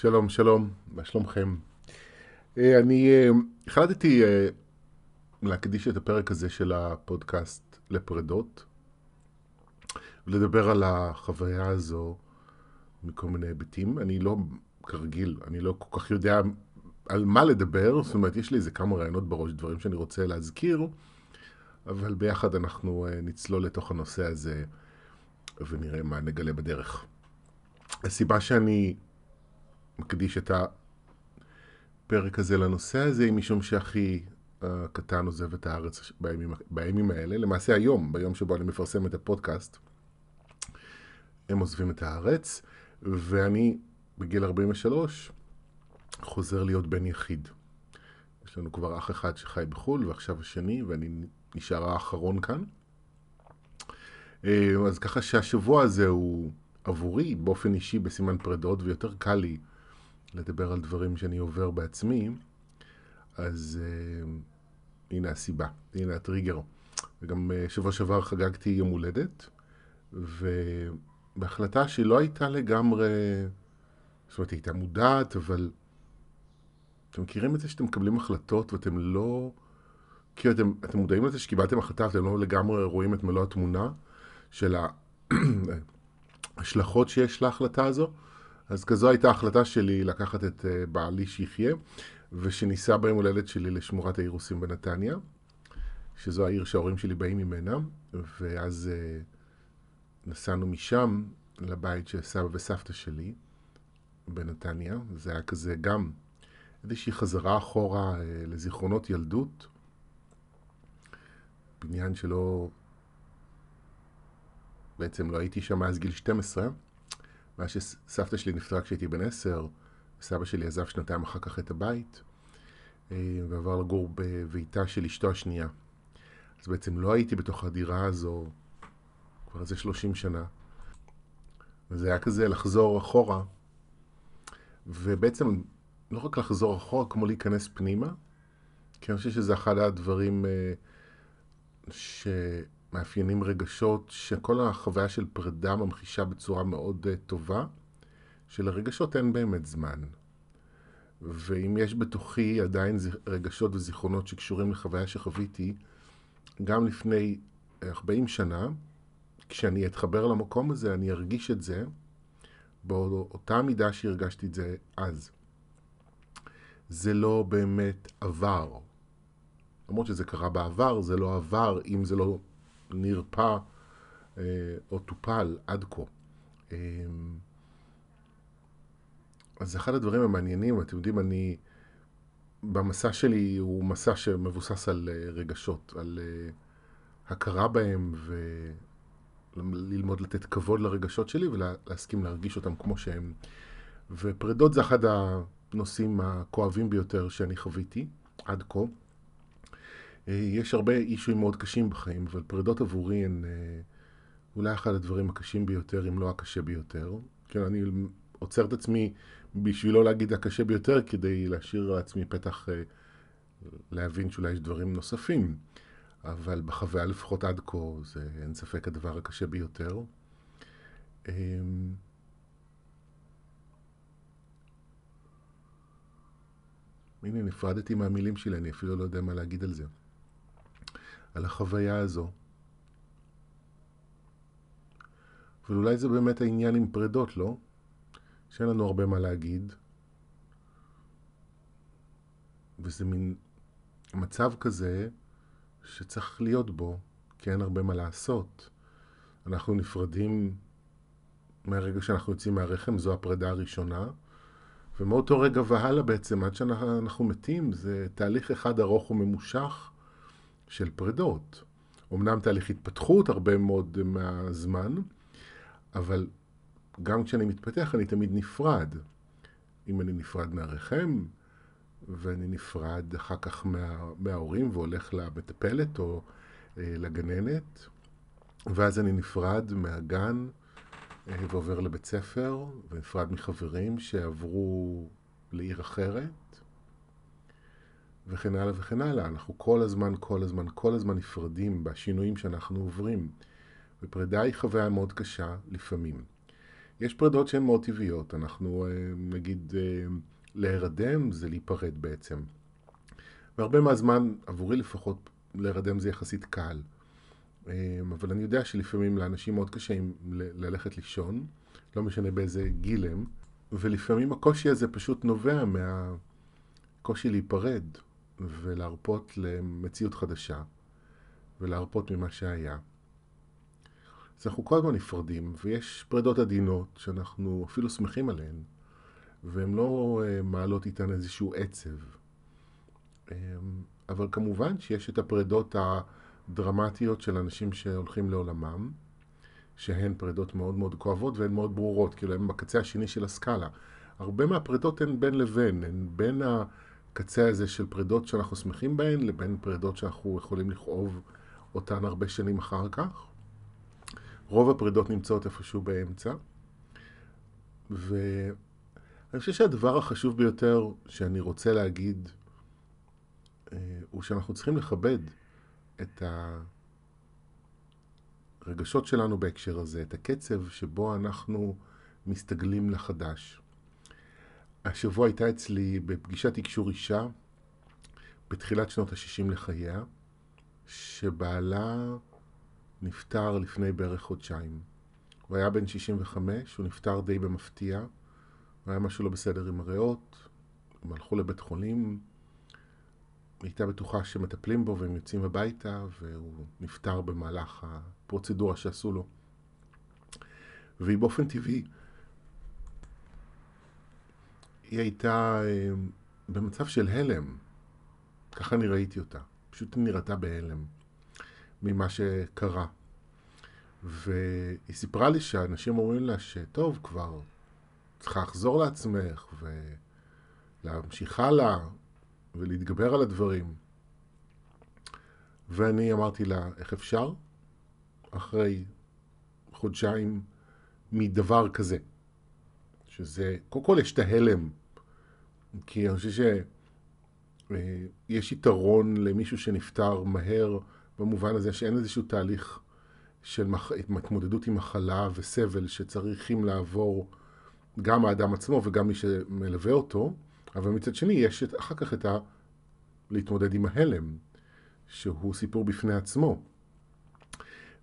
שלום, שלום, מה שלומכם? אה, אני אה, החלטתי אה, להקדיש את הפרק הזה של הפודקאסט לפרדות, ולדבר על החוויה הזו מכל מיני היבטים. אני לא, כרגיל, אני לא כל כך יודע על מה לדבר, זאת אומרת, יש לי איזה כמה רעיונות בראש, דברים שאני רוצה להזכיר, אבל ביחד אנחנו נצלול לתוך הנושא הזה ונראה מה נגלה בדרך. הסיבה שאני מקדיש את הפרק הזה לנושא הזה, משום שאחי הקטן עוזב את הארץ בימים, בימים האלה, למעשה היום, ביום שבו אני מפרסם את הפודקאסט, הם עוזבים את הארץ, ואני בגיל 43 חוזר להיות בן יחיד. יש לנו כבר אח אחד שחי בחו"ל, ועכשיו השני, ואני נשאר האחרון כאן. אה, אז ככה שהשבוע הזה הוא עבורי באופן אישי בסימן פרדות, ויותר קל לי לדבר על דברים שאני עובר בעצמי, אז uh, הנה הסיבה, הנה הטריגר. וגם uh, שבוע שעבר חגגתי יום הולדת, ובהחלטה שהיא לא הייתה לגמרי, זאת אומרת, היא הייתה מודעת, אבל אתם מכירים את זה שאתם מקבלים החלטות ואתם לא... כי אתם, אתם מודעים לזה שקיבלתם החלטה ואתם לא לגמרי רואים את מלוא התמונה של ההשלכות שיש להחלטה הזו. אז כזו הייתה ההחלטה שלי לקחת את אה, בעלי שיחיה, ושניסע ביום הולדת שלי לשמורת האירוסים בנתניה, שזו העיר שההורים שלי באים ממנה, ואז uh, נסענו משם לבית של סבא וסבתא שלי בנתניה. זה היה כזה גם איזושהי חזרה אחורה uh, לזיכרונות ילדות. בניין שלא... בעצם לא הייתי שם מאז גיל 12. מאז שסבתא שלי נפטרה כשהייתי בן עשר, סבא שלי עזב שנתיים אחר כך את הבית, אה, ועבר לגור בביתה של אשתו השנייה. אז בעצם לא הייתי בתוך הדירה הזו כבר איזה 30 שנה. וזה היה כזה לחזור אחורה, ובעצם לא רק לחזור אחורה, כמו להיכנס פנימה, כי אני חושב שזה אחד הדברים אה, ש... מאפיינים רגשות שכל החוויה של פרידה ממחישה בצורה מאוד uh, טובה, שלרגשות אין באמת זמן. ואם יש בתוכי עדיין רגשות וזיכרונות שקשורים לחוויה שחוויתי, גם לפני 40 שנה, כשאני אתחבר למקום הזה, אני ארגיש את זה באותה מידה שהרגשתי את זה אז. זה לא באמת עבר. למרות שזה קרה בעבר, זה לא עבר אם זה לא נרפא אה, או טופל עד כה. אה, אז אחד הדברים המעניינים, אתם יודעים, אני, במסע שלי הוא מסע שמבוסס על אה, רגשות, על הכרה בהם וללמוד לתת כבוד לרגשות שלי ולהסכים להרגיש אותם כמו שהם. ופרידות זה אחד הנושאים הכואבים ביותר שאני חוויתי עד כה. אה, יש הרבה אישויים מאוד קשים בחיים, אבל פרידות עבורי הן אה, אולי אחד הדברים הקשים ביותר, אם לא הקשה ביותר. כן, אני עוצר את עצמי בשביל לא להגיד הקשה ביותר, כדי להשאיר לעצמי פתח אה, להבין שאולי יש דברים נוספים. אבל בחוויה לפחות עד כה זה אין ספק הדבר הקשה ביותר. אמ, הנה, נפרדתי מהמילים שלי, אני אפילו לא יודע מה להגיד על זה. על החוויה הזו. אבל אולי זה באמת העניין עם פרדות, לא? שאין לנו הרבה מה להגיד. וזה מין מצב כזה שצריך להיות בו, כי אין הרבה מה לעשות. אנחנו נפרדים מהרגע שאנחנו יוצאים מהרחם, זו הפרידה הראשונה, ומאותו רגע והלאה בעצם, עד שאנחנו מתים, זה תהליך אחד ארוך וממושך, של פרדות. אמנם תהליך התפתחות הרבה מאוד מהזמן, אבל גם כשאני מתפתח אני תמיד נפרד. אם אני נפרד מהרחם, ואני נפרד אחר כך מה, מההורים והולך למטפלת או אה, לגננת, ואז אני נפרד מהגן אה, ועובר לבית ספר, ונפרד מחברים שעברו לעיר אחרת, וכן הלאה וכן הלאה. אנחנו כל הזמן, כל הזמן, כל הזמן נפרדים בשינויים שאנחנו עוברים. ופרידה היא חוויה מאוד קשה לפעמים. יש פרידות שהן מאוד טבעיות. אנחנו נגיד להירדם זה להיפרד בעצם. והרבה מהזמן, עבורי לפחות, להירדם זה יחסית קל. אבל אני יודע שלפעמים לאנשים מאוד קשה ללכת לישון, לא משנה באיזה גיל הם, ולפעמים הקושי הזה פשוט נובע מהקושי להיפרד ולהרפות למציאות חדשה ולהרפות ממה שהיה. אז אנחנו כל הזמן נפרדים, ויש פרדות עדינות שאנחנו אפילו שמחים עליהן, והן לא אה, מעלות איתן איזשהו עצב. אמ, אבל כמובן שיש את הפרדות הדרמטיות של אנשים שהולכים לעולמם, שהן פרידות מאוד מאוד כואבות והן מאוד ברורות, כאילו הן בקצה השני של הסקאלה. הרבה מהפרידות הן בין לבין, הן בין הקצה הזה של פרידות שאנחנו שמחים בהן, לבין פרידות שאנחנו יכולים לכאוב אותן הרבה שנים אחר כך. רוב הפרידות נמצאות איפשהו באמצע. ואני חושב שהדבר החשוב ביותר שאני רוצה להגיד, אה, הוא שאנחנו צריכים לכבד את. הרגשות שלנו בהקשר הזה, את הקצב שבו אנחנו מסתגלים לחדש. השבוע הייתה אצלי בפגישת תקשור אישה בתחילת שנות ה-60 לחייה, שבעלה נפטר לפני בערך חודשיים. הוא היה בן 65, הוא נפטר די במפתיע, היה משהו לא בסדר עם הריאות, הם הלכו לבית חולים, היא הייתה בטוחה שמטפלים בו והם יוצאים הביתה, והוא נפטר במהלך הפרוצדורה שעשו לו. והיא באופן טבעי, היא הייתה אה, במצב של הלם. ככה אני ראיתי אותה. פשוט נראתה בהלם ממה שקרה. והיא סיפרה לי שאנשים אומרים לה שטוב, כבר צריכה לחזור לעצמך ולהמשיך הלאה, ולהתגבר על הדברים. ואני אמרתי לה, איך אפשר? אחרי חודשיים מדבר כזה. שזה, קודם כל יש את ההלם, כי אני חושב שיש אה, יתרון למישהו שנפטר מהר, במובן הזה שאין איזשהו תהליך של. התמודדות עם מחלה וסבל שצריכים לעבור גם האדם עצמו וגם מי שמלווה אותו. אבל מצד שני יש אחר כך את ה... להתמודד עם ההלם, שהוא סיפור בפני עצמו.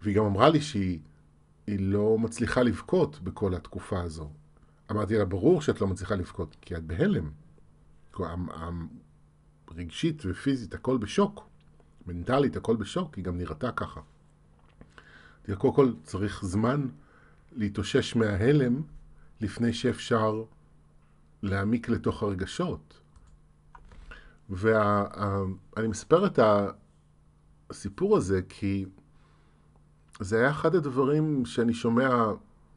והיא גם אמרה לי שהיא לא מצליחה לבכות בכל התקופה הזו. אמרתי לה, ברור שאת לא מצליחה לבכות, כי את בהלם. רגשית ופיזית, הכל בשוק. מנטלית, הכל בשוק, היא גם נראתה ככה. קודם כל צריך זמן להתאושש מההלם לפני שאפשר להעמיק לתוך הרגשות. ואני מספר את הסיפור הזה כי זה היה אחד הדברים שאני שומע,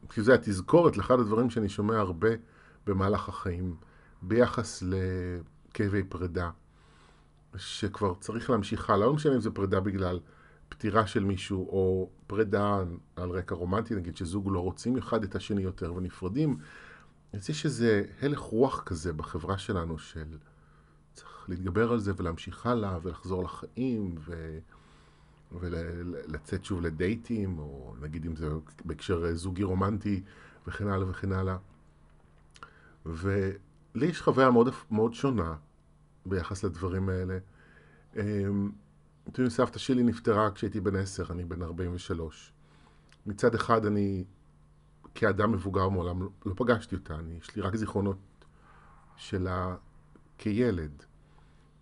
כי זה התזכורת לאחד הדברים שאני שומע הרבה במהלך החיים, ביחס לכאבי פרידה, שכבר צריך להמשיך הלאה, לא משנה אם זה פרידה בגלל פטירה של מישהו, או פרידה על רקע רומנטי, נגיד שזוג לא רוצים אחד את השני יותר ונפרדים, אז יש איזה הלך רוח כזה בחברה שלנו של צריך להתגבר על זה ולהמשיך הלאה ולחזור לחיים ו... ולצאת שוב לדייטים, או נגיד אם זה בהקשר זוגי רומנטי וכן הלאה וכן הלאה. ולי יש חוויה מאוד, מאוד שונה ביחס לדברים האלה. אמ, אתם יודעים, סבתא שלי נפטרה כשהייתי בן עשר, אני בן 43. מצד אחד אני, כאדם מבוגר מעולם, לא פגשתי אותה, אני, יש לי רק זיכרונות שלה כילד.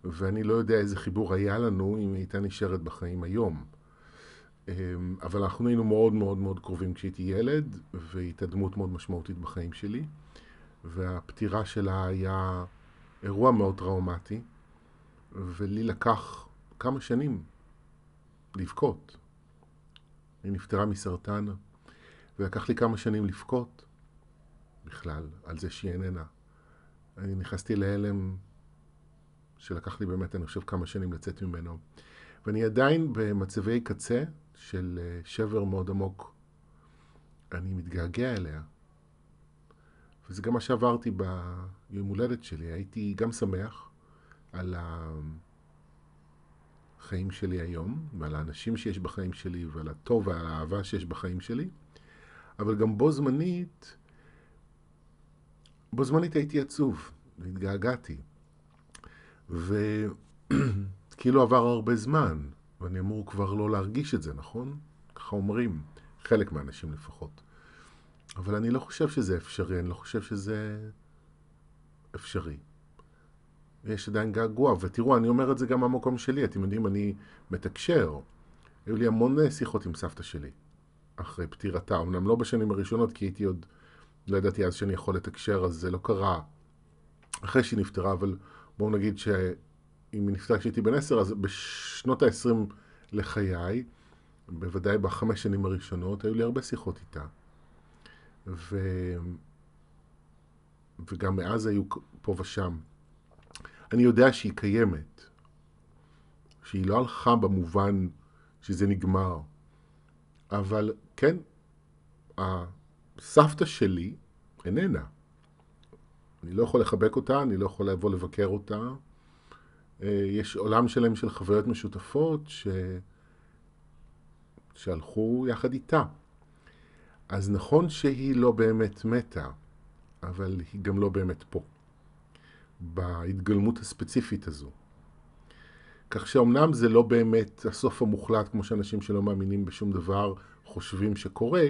ואני לא יודע איזה חיבור היה לנו אם היא הייתה נשארת בחיים היום. אמ, אבל אנחנו היינו מאוד מאוד מאוד קרובים כשהייתי ילד, והיא הייתה דמות מאוד משמעותית בחיים שלי, והפטירה שלה היה אירוע מאוד טראומטי, ולי לקח כמה שנים לבכות. היא נפטרה מסרטן, ולקח לי כמה שנים לבכות בכלל על זה שהיא איננה. אני נכנסתי להלם שלקח לי באמת, אני חושב, כמה שנים לצאת ממנו. ואני עדיין במצבי קצה של אה, שבר מאוד עמוק. אני מתגעגע אליה. וזה גם מה שעברתי ביום הולדת שלי. הייתי גם שמח על החיים שלי היום, ועל האנשים שיש בחיים שלי, ועל הטוב ועל האהבה שיש בחיים שלי, אבל גם בו זמנית בו זמנית הייתי עצוב, והתגעגעתי. וכאילו עבר הרבה זמן, ואני אמור כבר לא להרגיש את זה, נכון? ככה אומרים, חלק מהאנשים לפחות. אבל אני לא חושב שזה אפשרי, אני לא חושב שזה אפשרי. יש עדיין געגוע, ותראו, אני אומר את זה גם מהמקום שלי, אתם יודעים, אני מתקשר. היו לי המון שיחות עם סבתא שלי, אחרי פטירתה, אמנם לא בשנים הראשונות, כי הייתי עוד, לא ידעתי אז שאני יכול לתקשר, אז זה לא קרה אחרי שהיא נפטרה, אבל בואו נגיד שאם היא נפטרה כשהייתי בן עשר, אז בשנות ה-20 לחיי, בוודאי בחמש שנים הראשונות, היו לי הרבה שיחות איתה. ו... וגם מאז היו פה ושם. אני יודע שהיא קיימת, שהיא לא הלכה במובן שזה נגמר, אבל כן, הסבתא שלי איננה. אני לא יכול לחבק אותה, אני לא יכול לבוא לבקר אותה. אה, יש עולם שלם של חוויות משותפות ש... שהלכו יחד איתה. אז נכון שהיא לא באמת מתה, אבל היא גם לא באמת פה, בהתגלמות הספציפית הזו. כך שאומנם זה לא באמת הסוף המוחלט, כמו שאנשים שלא מאמינים בשום דבר חושבים שקורה,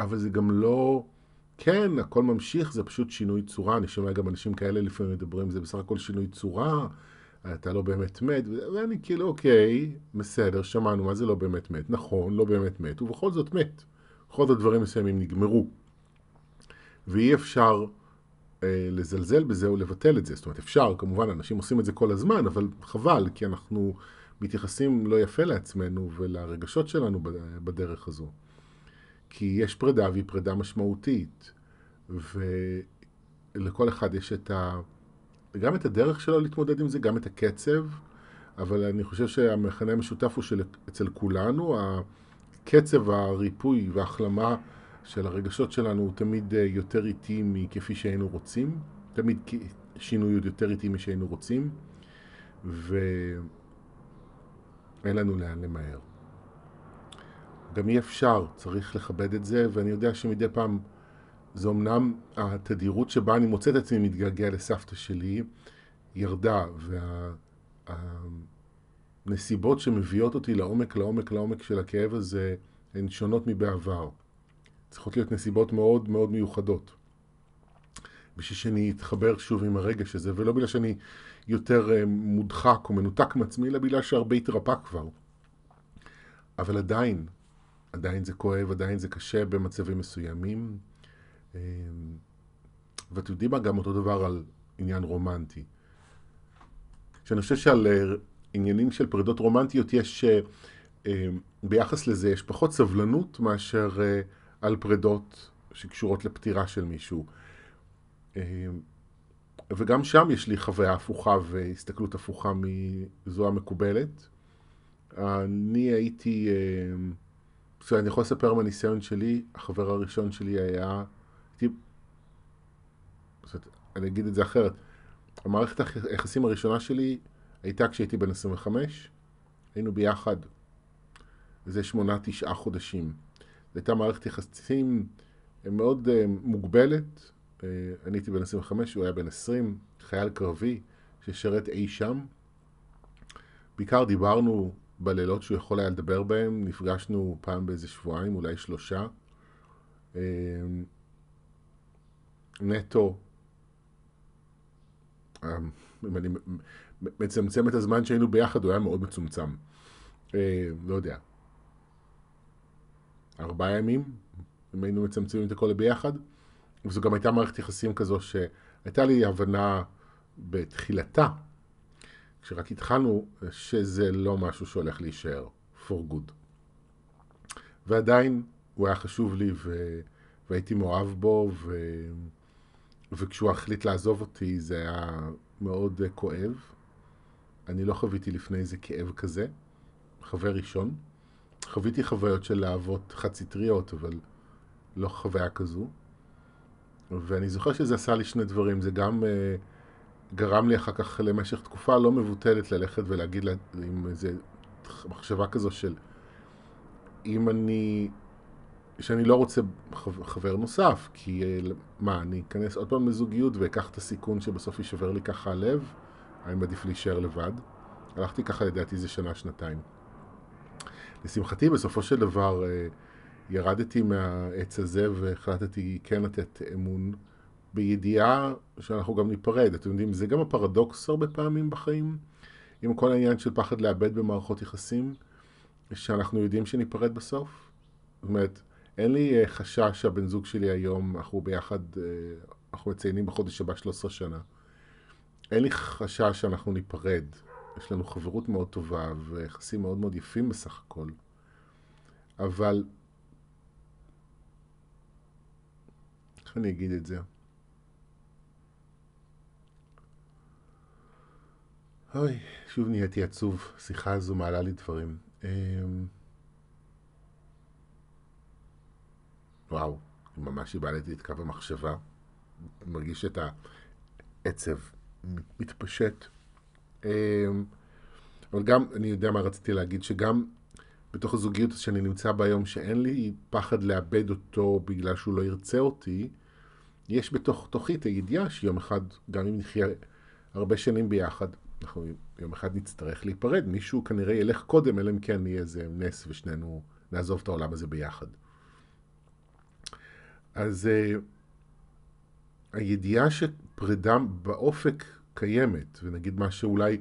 אבל זה גם לא... כן, הכל ממשיך, זה פשוט שינוי צורה. אני שומע גם אנשים כאלה לפעמים מדברים, זה בסך הכל שינוי צורה, אתה לא באמת מת, ואני כאילו, אוקיי, בסדר, שמענו, מה זה לא באמת מת? נכון, לא באמת מת, ובכל זאת מת. בכל זאת דברים מסוימים נגמרו. ואי אפשר אה, לזלזל בזה או לבטל את זה. זאת אומרת, אפשר, כמובן, אנשים עושים את זה כל הזמן, אבל חבל, כי אנחנו מתייחסים לא יפה לעצמנו ולרגשות שלנו בדרך הזו. כי יש פרידה והיא פרידה משמעותית, ולכל אחד יש את ה... גם את הדרך שלו להתמודד עם זה, גם את הקצב, אבל אני חושב שהמכנה המשותף הוא שאצל כולנו, קצב הריפוי וההחלמה של הרגשות שלנו הוא תמיד אה, יותר איטי מכפי שהיינו רוצים, תמיד שינוי עוד יותר איטי משהיינו רוצים, ואין לנו לאן למהר. גם אי אפשר, צריך לכבד את זה, ואני יודע שמדי פעם זה אמנם התדירות שבה אני מוצא את עצמי מתגעגע לסבתא שלי ירדה, והנסיבות שמביאות אותי לעומק, לעומק, לעומק של הכאב הזה הן שונות מבעבר. צריכות להיות נסיבות מאוד מאוד מיוחדות. בשביל שאני אתחבר שוב עם הרגש הזה, ולא בגלל שאני יותר אה, מודחק או מנותק מעצמי, אלא בגלל שהרבה התרפא כבר. אבל עדיין, עדיין זה כואב, עדיין זה קשה במצבים מסוימים. אמ, ואתם יודעים מה? גם אותו דבר על עניין רומנטי. שאני חושב שעל אה, עניינים של פרידות רומנטיות יש, אה, אמ, ביחס לזה יש פחות סבלנות מאשר אה, על פרידות שקשורות לפטירה של מישהו. וגם שם יש לי חוויה הפוכה והסתכלות הפוכה מזו המקובלת. אני הייתי... עכשיו, אני יכול לספר מהניסיון שלי, החבר הראשון שלי היה... הייתי... אני אגיד את זה אחרת. המערכת היחסים הראשונה שלי הייתה כשהייתי בן 25, היינו ביחד איזה שמונה, תשעה חודשים. זו הייתה מערכת יחסים מאוד uh, מוגבלת. Uh, אני הייתי בן 25, הוא היה בן 20, חייל קרבי ששירת אי שם. בעיקר דיברנו בלילות שהוא יכול היה לדבר בהם, נפגשנו פעם באיזה שבועיים, אולי שלושה. אמ, נטו, אם אני מצמצם את הזמן שהיינו ביחד, הוא היה מאוד מצומצם. אמ, לא יודע, ארבעה ימים, אם היינו מצמצמים את הכל ביחד. וזו גם הייתה מערכת יחסים כזו שהייתה לי הבנה בתחילתה, כשרק התחלנו, שזה לא משהו שהולך להישאר for good. ועדיין הוא היה חשוב לי ו... והייתי מאוהב בו, ו... וכשהוא החליט לעזוב אותי זה היה מאוד uh, כואב. אני לא חוויתי לפני זה כאב כזה, חבר ראשון. חוויתי חוויות של אהבות חד-סטריות, אבל לא חוויה כזו. ואני זוכר שזה עשה לי שני דברים, זה גם uh, גרם לי אחר כך למשך תקופה לא מבוטלת ללכת ולהגיד לה, עם איזה מחשבה כזו של אם אני שאני לא רוצה חבר נוסף, כי מה, אני אכנס עוד פעם לזוגיות ואקח את הסיכון שבסוף יישבר לי ככה הלב? אני מעדיף להישאר לבד. הלכתי ככה לדעתי איזה שנה, שנתיים. לשמחתי, בסופו של דבר, ירדתי מהעץ הזה והחלטתי כן לתת אמון בידיעה שאנחנו גם ניפרד. אתם יודעים, זה גם הפרדוקס הרבה פעמים בחיים, עם כל העניין של פחד לאבד במערכות יחסים, שאנחנו יודעים שניפרד בסוף. זאת אומרת, אין לי אה, חשש שהבן זוג שלי היום, אנחנו ביחד, אה, אנחנו מציינים בחודש הבא 13 שנה. אין לי חשש שאנחנו ניפרד. יש לנו חברות מאוד טובה ויחסים מאוד מאוד יפים בסך הכל. אבל איך אני אגיד את זה? אוי, שוב נהייתי עצוב. השיחה הזו מעלה לי דברים. אמ, וואו, ממש איבדתי את קו המחשבה. מרגיש את העצב מתפשט. אמ, אבל גם, אני יודע מה רציתי להגיד, שגם בתוך הזוגיות שאני נמצא בה היום, שאין לי פחד לאבד אותו בגלל שהוא לא ירצה אותי, יש בתוך תוכי את הידיעה שיום אחד, גם אם נחיה הרבה שנים ביחד, אנחנו יום אחד נצטרך להיפרד. מישהו כנראה ילך קודם, אלא אם כן יהיה איזה נס ושנינו נעזוב את העולם הזה ביחד. אז uh, הידיעה שפרידה באופק קיימת, ונגיד מה שאולי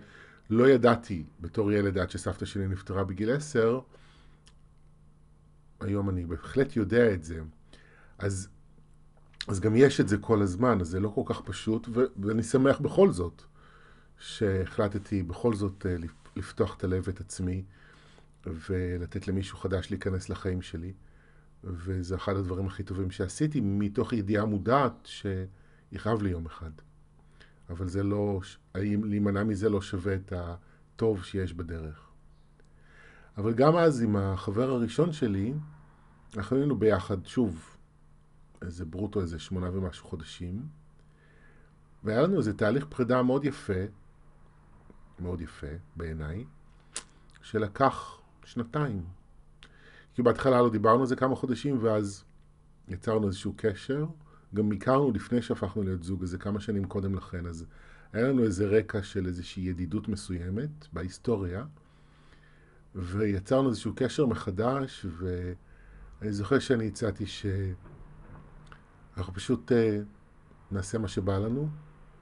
לא ידעתי בתור ילד עד שסבתא שלי נפטרה בגיל עשר, היום אני בהחלט יודע את זה. אז אז גם יש את זה כל הזמן, אז זה לא כל כך פשוט, ו- ואני שמח בכל זאת שהחלטתי בכל זאת אה, לפתוח את הלב ואת עצמי ולתת למישהו חדש להיכנס לחיים שלי. וזה אחד הדברים הכי טובים שעשיתי, מתוך ידיעה מודעת שיכאב לי יום אחד. אבל זה לא, להימנע מזה לא שווה את הטוב שיש בדרך. אבל גם אז עם החבר הראשון שלי, אנחנו היינו ביחד, שוב, איזה ברוטו, איזה שמונה ומשהו חודשים. והיה לנו איזה תהליך פרידה מאוד יפה, מאוד יפה בעיניי, שלקח שנתיים. כי בהתחלה לא דיברנו על זה כמה חודשים, ואז יצרנו איזשהו קשר. גם הכרנו לפני שהפכנו להיות זוג, איזה כמה שנים קודם לכן, אז היה לנו איזה רקע של איזושהי ידידות מסוימת בהיסטוריה, ויצרנו איזשהו קשר מחדש, ואני זוכר שאני הצעתי ש... אנחנו פשוט uh, נעשה מה שבא לנו.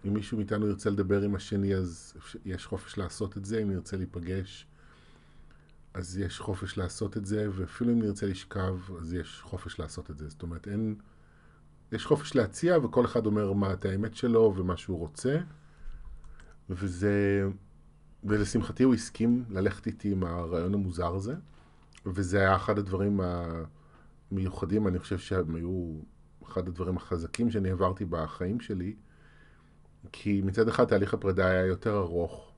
אם מישהו מאיתנו ירצה לדבר עם השני, אז יש חופש לעשות את זה. אם נרצה להיפגש, אז יש חופש לעשות את זה, ואפילו אם נרצה לשכב, אז יש חופש לעשות את זה. זאת אומרת, אין... יש חופש להציע, וכל אחד אומר מה את האמת שלו ומה שהוא רוצה. וזה... ולשמחתי הוא הסכים ללכת איתי עם הרעיון המוזר הזה, וזה היה אחד הדברים המיוחדים, אני חושב שהם היו אחד הדברים החזקים שאני עברתי בחיים שלי, כי מצד אחד תהליך הפרידה היה יותר ארוך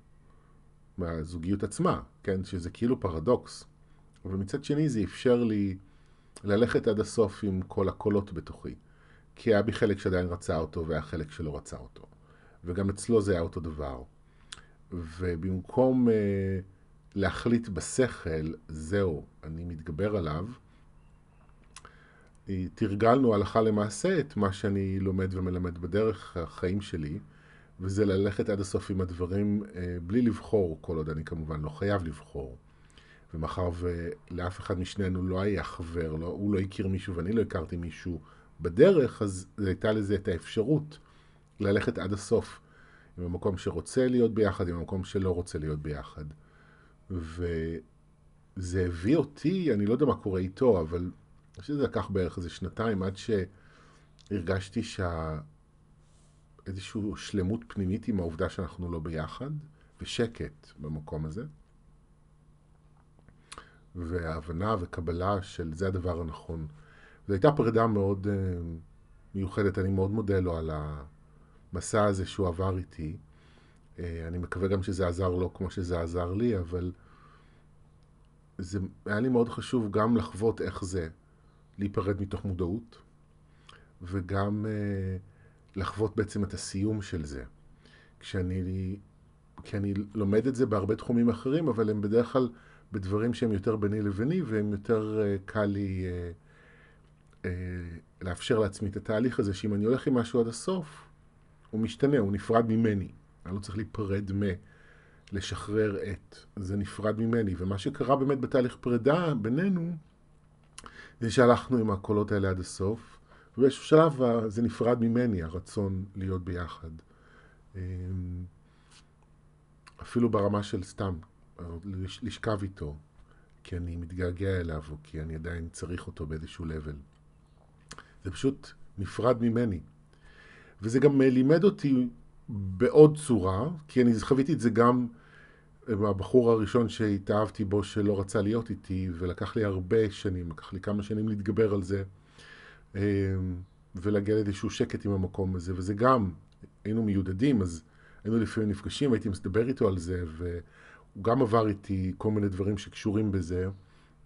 מהזוגיות עצמה, כן? שזה כאילו פרדוקס. אבל מצד שני זה אפשר לי ללכת עד הסוף עם כל הקולות בתוכי. כי היה בי חלק שעדיין רצה אותו והיה חלק שלא רצה אותו. וגם אצלו זה היה אותו דבר. ובמקום אה, להחליט בשכל, זהו, אני מתגבר עליו, תרגלנו הלכה למעשה את מה שאני לומד ומלמד בדרך החיים שלי, וזה ללכת עד הסוף עם הדברים אה, בלי לבחור, כל עוד אני כמובן לא חייב לבחור. ומאחר ולאף אחד משנינו לא היה חבר, לא, הוא לא הכיר מישהו ואני לא הכרתי מישהו בדרך, אז הייתה לזה את האפשרות ללכת עד הסוף עם המקום שרוצה להיות ביחד, עם המקום שלא רוצה להיות ביחד. וזה הביא אותי, אני לא יודע מה קורה איתו, אבל אני חושב שזה לקח בערך איזה שנתיים עד שהרגשתי שה... איזושהי שלמות פנימית עם העובדה שאנחנו לא ביחד, ושקט במקום הזה. והבנה וקבלה של זה הדבר הנכון. זו הייתה פרידה מאוד uh, מיוחדת, אני מאוד מודה לו על המסע הזה שהוא עבר איתי. Uh, אני מקווה גם שזה עזר לו כמו שזה עזר לי, אבל זה היה לי מאוד חשוב גם לחוות איך זה להיפרד מתוך מודעות, וגם אה, לחוות בעצם את הסיום של זה. כשאני, כי אני לומד את זה בהרבה תחומים אחרים, אבל הם בדרך כלל בדברים שהם יותר ביני לביני, והם יותר אה, קל לי אה, אה, לאפשר לעצמי את התהליך הזה, שאם אני הולך עם משהו עד הסוף, הוא משתנה, הוא נפרד ממני. אני לא צריך להיפרד מ... לשחרר את. זה נפרד ממני. ומה שקרה באמת בתהליך פרידה בינינו, זה שהלכנו עם הקולות האלה עד הסוף, ובאיזשהו שלב זה נפרד ממני, הרצון להיות ביחד. אמ, אפילו ברמה של סתם, לשכב איתו, כי אני מתגעגע אליו, או כי אני עדיין צריך אותו באיזשהו לבל. זה פשוט נפרד ממני. וזה גם לימד אותי בעוד צורה, כי אני חוויתי את זה גם הבחור הראשון שהתאהבתי בו שלא רצה להיות איתי, ולקח לי הרבה שנים, לקח לי כמה שנים להתגבר על זה, אמ, ולהגיע לאיזשהו שקט עם המקום הזה, וזה גם, היינו מיודדים, אז היינו לפעמים נפגשים, הייתי מדבר איתו על זה, והוא גם עבר איתי כל מיני דברים שקשורים בזה,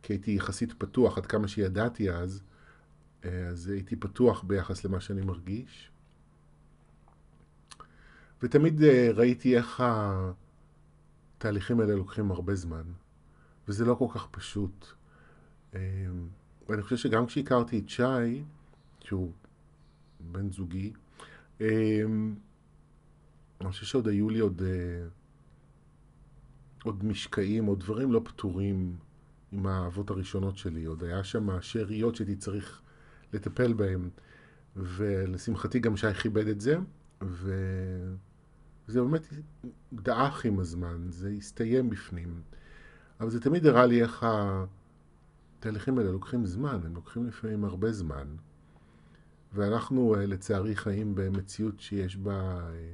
כי הייתי יחסית פתוח, עד כמה שידעתי אז, אה, אז הייתי פתוח ביחס למה שאני מרגיש. ותמיד אה, ראיתי איך התהליכים האלה לוקחים הרבה זמן, וזה לא כל כך פשוט. אה, ואני חושב שגם כשהכרתי את שי, שהוא בן זוגי, אני חושב שעוד היו לי עוד, עוד משקעים, עוד דברים לא פתורים עם האהבות הראשונות שלי. עוד היה שם שאריות שהייתי צריך לטפל בהם, ולשמחתי גם שי כיבד את זה, וזה באמת דעך עם הזמן, זה הסתיים בפנים. אבל זה תמיד הראה לי איך התהליכים האלה לוקחים זמן, הם לוקחים לפעמים הרבה זמן. ואנחנו אה, לצערי חיים במציאות שיש בה אה,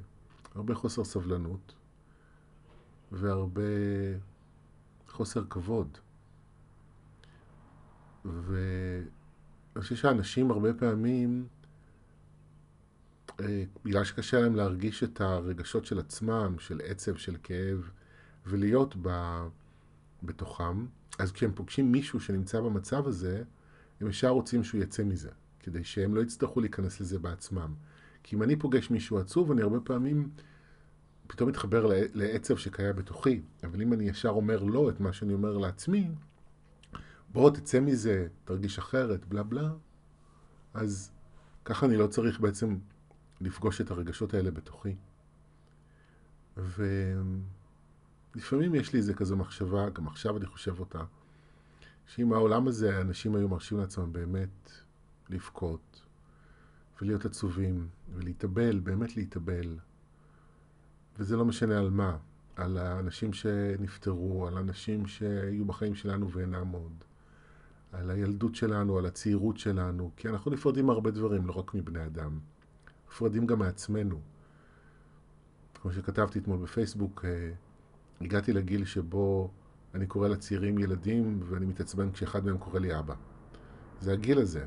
הרבה חוסר סבלנות והרבה חוסר כבוד. ו... אני חושב שאנשים הרבה פעמים, אה, בגלל שקשה להם להרגיש את הרגשות של עצמם, של עצב, של כאב, ולהיות ב, בתוכם, אז כשהם פוגשים מישהו שנמצא במצב הזה, הם ישר רוצים שהוא יצא מזה, כדי שהם לא יצטרכו להיכנס לזה בעצמם. כי אם אני פוגש מישהו עצוב, אני הרבה פעמים פתאום מתחבר לעצב שקיים בתוכי, אבל אם אני ישר אומר לא את מה שאני אומר לעצמי, בוא תצא מזה, תרגיש אחרת, בלה בלה, אז ככה אני לא צריך בעצם לפגוש את הרגשות האלה בתוכי. ולפעמים יש לי איזה כזו מחשבה, גם עכשיו אני חושב אותה, שאם העולם הזה אנשים היו מרשים לעצמם באמת לבכות ולהיות עצובים ולהתאבל, באמת להתאבל, וזה לא משנה על מה, על האנשים שנפטרו, על האנשים שהיו בחיים שלנו ואינם עוד. על הילדות שלנו, על הצעירות שלנו, כי אנחנו נפרדים מהרבה דברים, לא רק מבני אדם. נפרדים גם מעצמנו. כמו שכתבתי אתמול בפייסבוק, אה, הגעתי לגיל שבו אני קורא לצעירים ילדים ואני מתעצבן כשאחד מהם קורא לי אבא. זה הגיל הזה.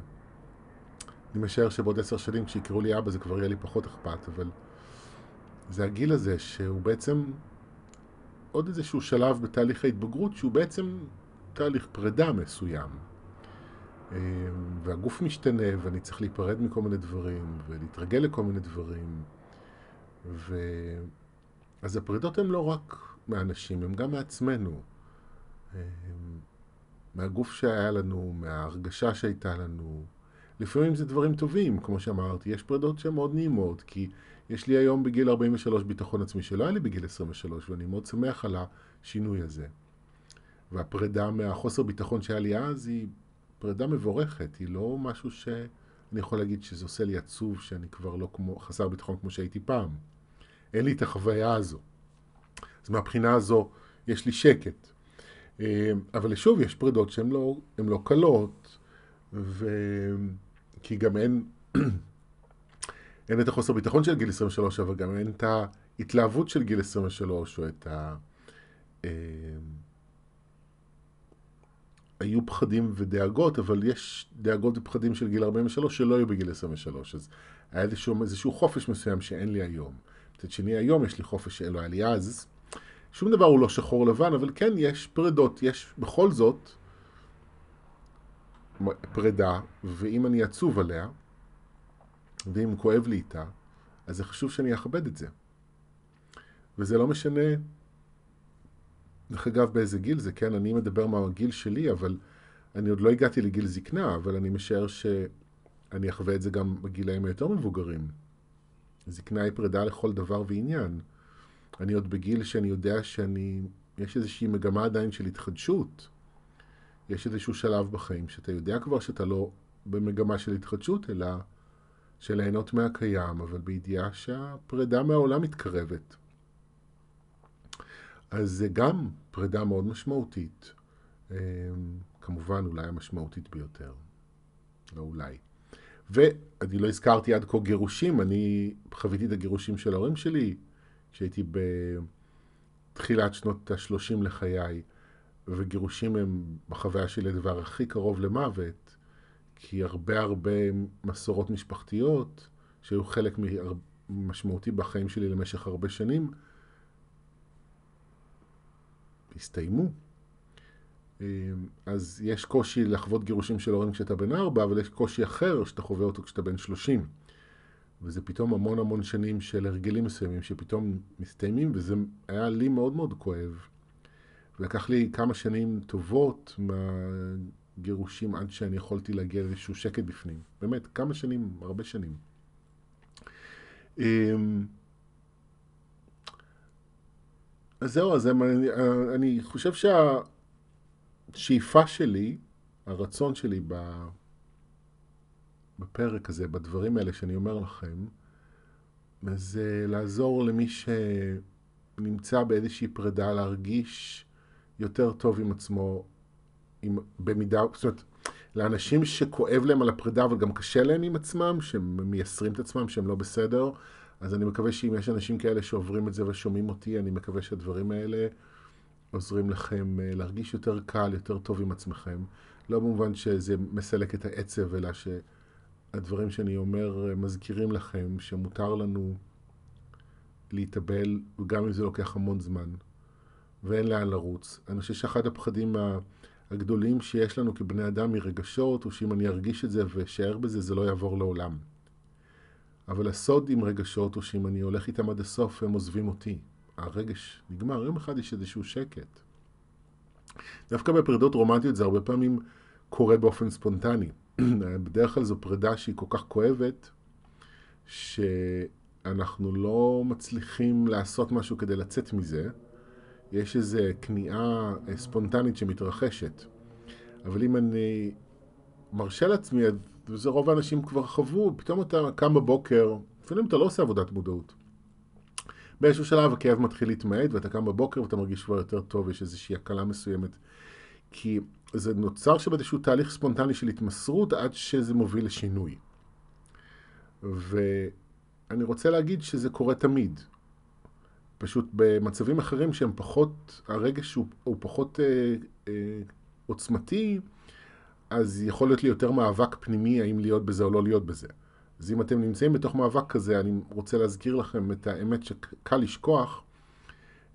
אני משער שבעוד עשר שנים כשיקראו לי אבא זה כבר יהיה לי פחות אכפת, אבל זה הגיל הזה שהוא בעצם עוד איזשהו שלב בתהליך ההתבגרות שהוא בעצם תהליך פרידה מסוים. אמ, והגוף משתנה, ואני צריך להיפרד מכל מיני דברים, ולהתרגל לכל מיני דברים. ו... אז הפרידות הן לא רק מאנשים, הן גם מעצמנו. אמ, מהגוף שהיה לנו, מההרגשה שהייתה לנו. לפעמים זה דברים טובים, כמו שאמרתי, יש פרידות שהן מאוד נעימות, כי יש לי היום בגיל 43 ביטחון עצמי שלא היה לי בגיל 23, ואני מאוד שמח על השינוי הזה. והפרידה מהחוסר ביטחון שהיה לי אז היא פרידה מבורכת, היא לא משהו שאני יכול להגיד שזה עושה לי עצוב שאני כבר לא כמו, חסר ביטחון כמו שהייתי פעם. אין לי את החוויה הזו. אז מהבחינה הזו יש לי שקט. אה, אבל שוב, יש פרידות שהן לא, לא קלות, ו... כי גם אין, אין את החוסר ביטחון של גיל 23, אבל גם אין את ההתלהבות של גיל 23, או את ה... היו פחדים ודאגות, אבל יש דאגות ופחדים של גיל 43 שלא היו בגיל 23, אז היה איזשהו, איזשהו חופש מסוים שאין לי היום. מצד שני, היום יש לי חופש שלא היה לי אז. שום דבר הוא לא שחור לבן, אבל כן יש פרדות, יש בכל זאת פרידה, ואם אני עצוב עליה, ואם כואב לי איתה, אז זה חשוב שאני אכבד את זה. וזה לא משנה דרך אגב, באיזה גיל זה, כן? אני מדבר מהגיל שלי, אבל אני עוד לא הגעתי לגיל זקנה, אבל אני משער אני אחווה את זה גם בגילאים היותר מבוגרים. זקנה היא פרידה לכל דבר ועניין. אני עוד בגיל שאני יודע שאני, יש איזושהי מגמה עדיין של התחדשות. יש איזשהו שלב בחיים שאתה יודע כבר שאתה לא במגמה של התחדשות, אלא של ליהנות מהקיים, אבל בידיעה שהפרידה מהעולם מתקרבת. אז זה גם פרידה מאוד משמעותית. אמ, כמובן, אולי המשמעותית ביותר. לא אולי. ואני לא הזכרתי עד כה גירושים, אני חוויתי את הגירושים של ההורים שלי כשהייתי בתחילת שנות ה-30 לחיי, וגירושים הם בחוויה שלי הדבר הכי קרוב למוות, כי הרבה הרבה מסורות משפחתיות, שהיו חלק משמעותי בחיים שלי למשך הרבה שנים, הסתיימו. אמ, אז יש קושי לחוות גירושים של הורים כשאתה בן ארבע, אבל יש קושי אחר שאתה חווה אותו כשאתה בן שלושים. וזה פתאום המון המון שנים של הרגלים מסוימים שפתאום מסתיימים, וזה היה לי מאוד מאוד כואב. לקח לי כמה שנים טובות מהגירושים עד שאני יכולתי להגיע לאיזשהו שקט בפנים. באמת, כמה שנים, הרבה שנים. אז זהו, אז אני, אני חושב שהשאיפה שלי, הרצון שלי בפרק הזה, בדברים האלה שאני אומר לכם, זה לעזור למי שנמצא באיזושהי פרידה להרגיש יותר טוב עם עצמו, עם, במידה, זאת אומרת, לאנשים שכואב להם על הפרידה אבל גם קשה להם עם עצמם, שהם מייסרים את עצמם שהם לא בסדר, אז אני מקווה שאם יש אנשים כאלה שעוברים את זה ושומעים אותי, אני מקווה שהדברים האלה עוזרים לכם אה, להרגיש יותר קל, יותר טוב עם עצמכם. לא במובן שזה מסלק את העצב, אלא שהדברים שאני אומר אה, מזכירים לכם שמותר לנו להתאבל, וגם אם זה לוקח המון זמן, ואין לאן לרוץ. אני חושב שאחד הפחדים הגדולים שיש לנו כבני אדם מרגשות, הוא שאם אני ארגיש את זה ואשאר בזה, זה לא יעבור לעולם. אבל הסוד עם רגשות הוא שאם אני הולך איתם עד הסוף, הם עוזבים אותי. הרגש נגמר, יום אחד יש איזשהו שקט. דווקא בפרידות רומנטיות זה הרבה פעמים קורה באופן ספונטני. בדרך כלל זו פרידה שהיא כל כך כואבת, שאנחנו לא מצליחים לעשות משהו כדי לצאת מזה. יש איזו כניעה ספונטנית שמתרחשת. אבל אם אני מרשה לעצמי, וזה רוב האנשים כבר חוו, פתאום אתה קם בבוקר, אפילו אם אתה לא עושה עבודת מודעות. באיזשהו שלב הכאב מתחיל להתמעט ואתה קם בבוקר ואתה מרגיש כבר יותר טוב, יש איזושהי הקלה מסוימת. כי זה נוצר שם איזשהו תהליך ספונטני של התמסרות עד שזה מוביל לשינוי. ואני רוצה להגיד שזה קורה תמיד. פשוט במצבים אחרים שהם פחות, הרגש הוא, הוא פחות אה, אה, עוצמתי, אז יכול להיות לי יותר מאבק פנימי האם להיות בזה או לא להיות בזה. אז אם אתם נמצאים בתוך מאבק כזה, אני רוצה להזכיר לכם את האמת שקל לשכוח,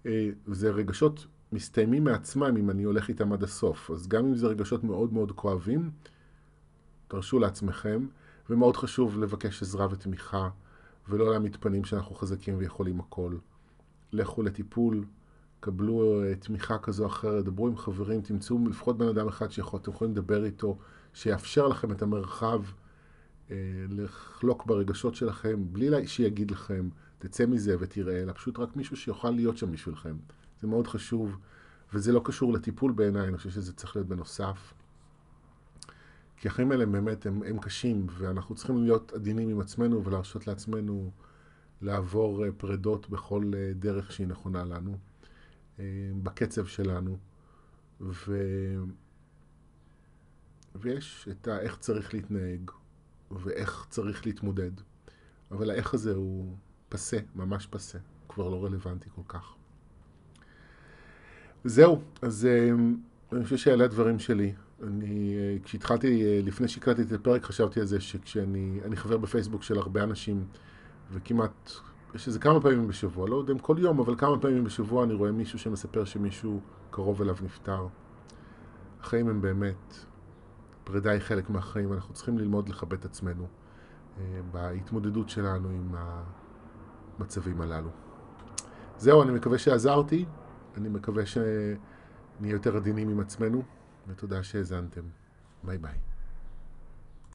אה, זה רגשות מסתיימים מעצמם אם אני הולך איתם עד הסוף. אז גם אם זה רגשות מאוד מאוד כואבים, תרשו לעצמכם, ומאוד חשוב לבקש עזרה ותמיכה, ולא להעמיד פנים שאנחנו חזקים ויכולים הכל. לכו לטיפול, קבלו אה, תמיכה כזו או אחרת, דברו עם חברים, תמצאו לפחות בן אדם אחד שאתם יכולים לדבר איתו, שיאפשר לכם את המרחב אה, לחלוק ברגשות שלכם, בלי שיגיד לכם, תצא מזה ותראה, אלא פשוט רק מישהו שיוכל להיות שם בשבילכם. זה מאוד חשוב, וזה לא קשור לטיפול בעיניי, אני חושב שזה צריך להיות בנוסף. כי החיים האלה באמת הם, הם קשים, ואנחנו צריכים להיות עדינים עם עצמנו ולהרשות לעצמנו לעבור אה, פרדות בכל דרך שהיא נכונה לנו. אה, בקצב שלנו, ו... ויש את האיך צריך להתנהג, ואיך צריך להתמודד, אבל האיך הזה הוא פסה, ממש פסה, כבר לא רלוונטי כל כך. זהו, אז אה, אני חושב שאלה הדברים שלי. אני, אה, כשהתחלתי, לפני שהקלטתי את הפרק, חשבתי על זה שכשאני חבר בפייסבוק של הרבה אנשים, וכמעט יש איזה כמה פעמים בשבוע, לא יודע אם כל יום, אבל כמה פעמים בשבוע אני רואה מישהו שמספר שמישהו קרוב אליו נפטר. החיים הם באמת, פרידה היא חלק מהחיים, אנחנו צריכים ללמוד לכבד את עצמנו אה, בהתמודדות שלנו עם המצבים הללו. זהו, אני מקווה שעזרתי, אני מקווה שנהיה יותר עדינים עם עצמנו, ותודה שהאזנתם. ביי ביי.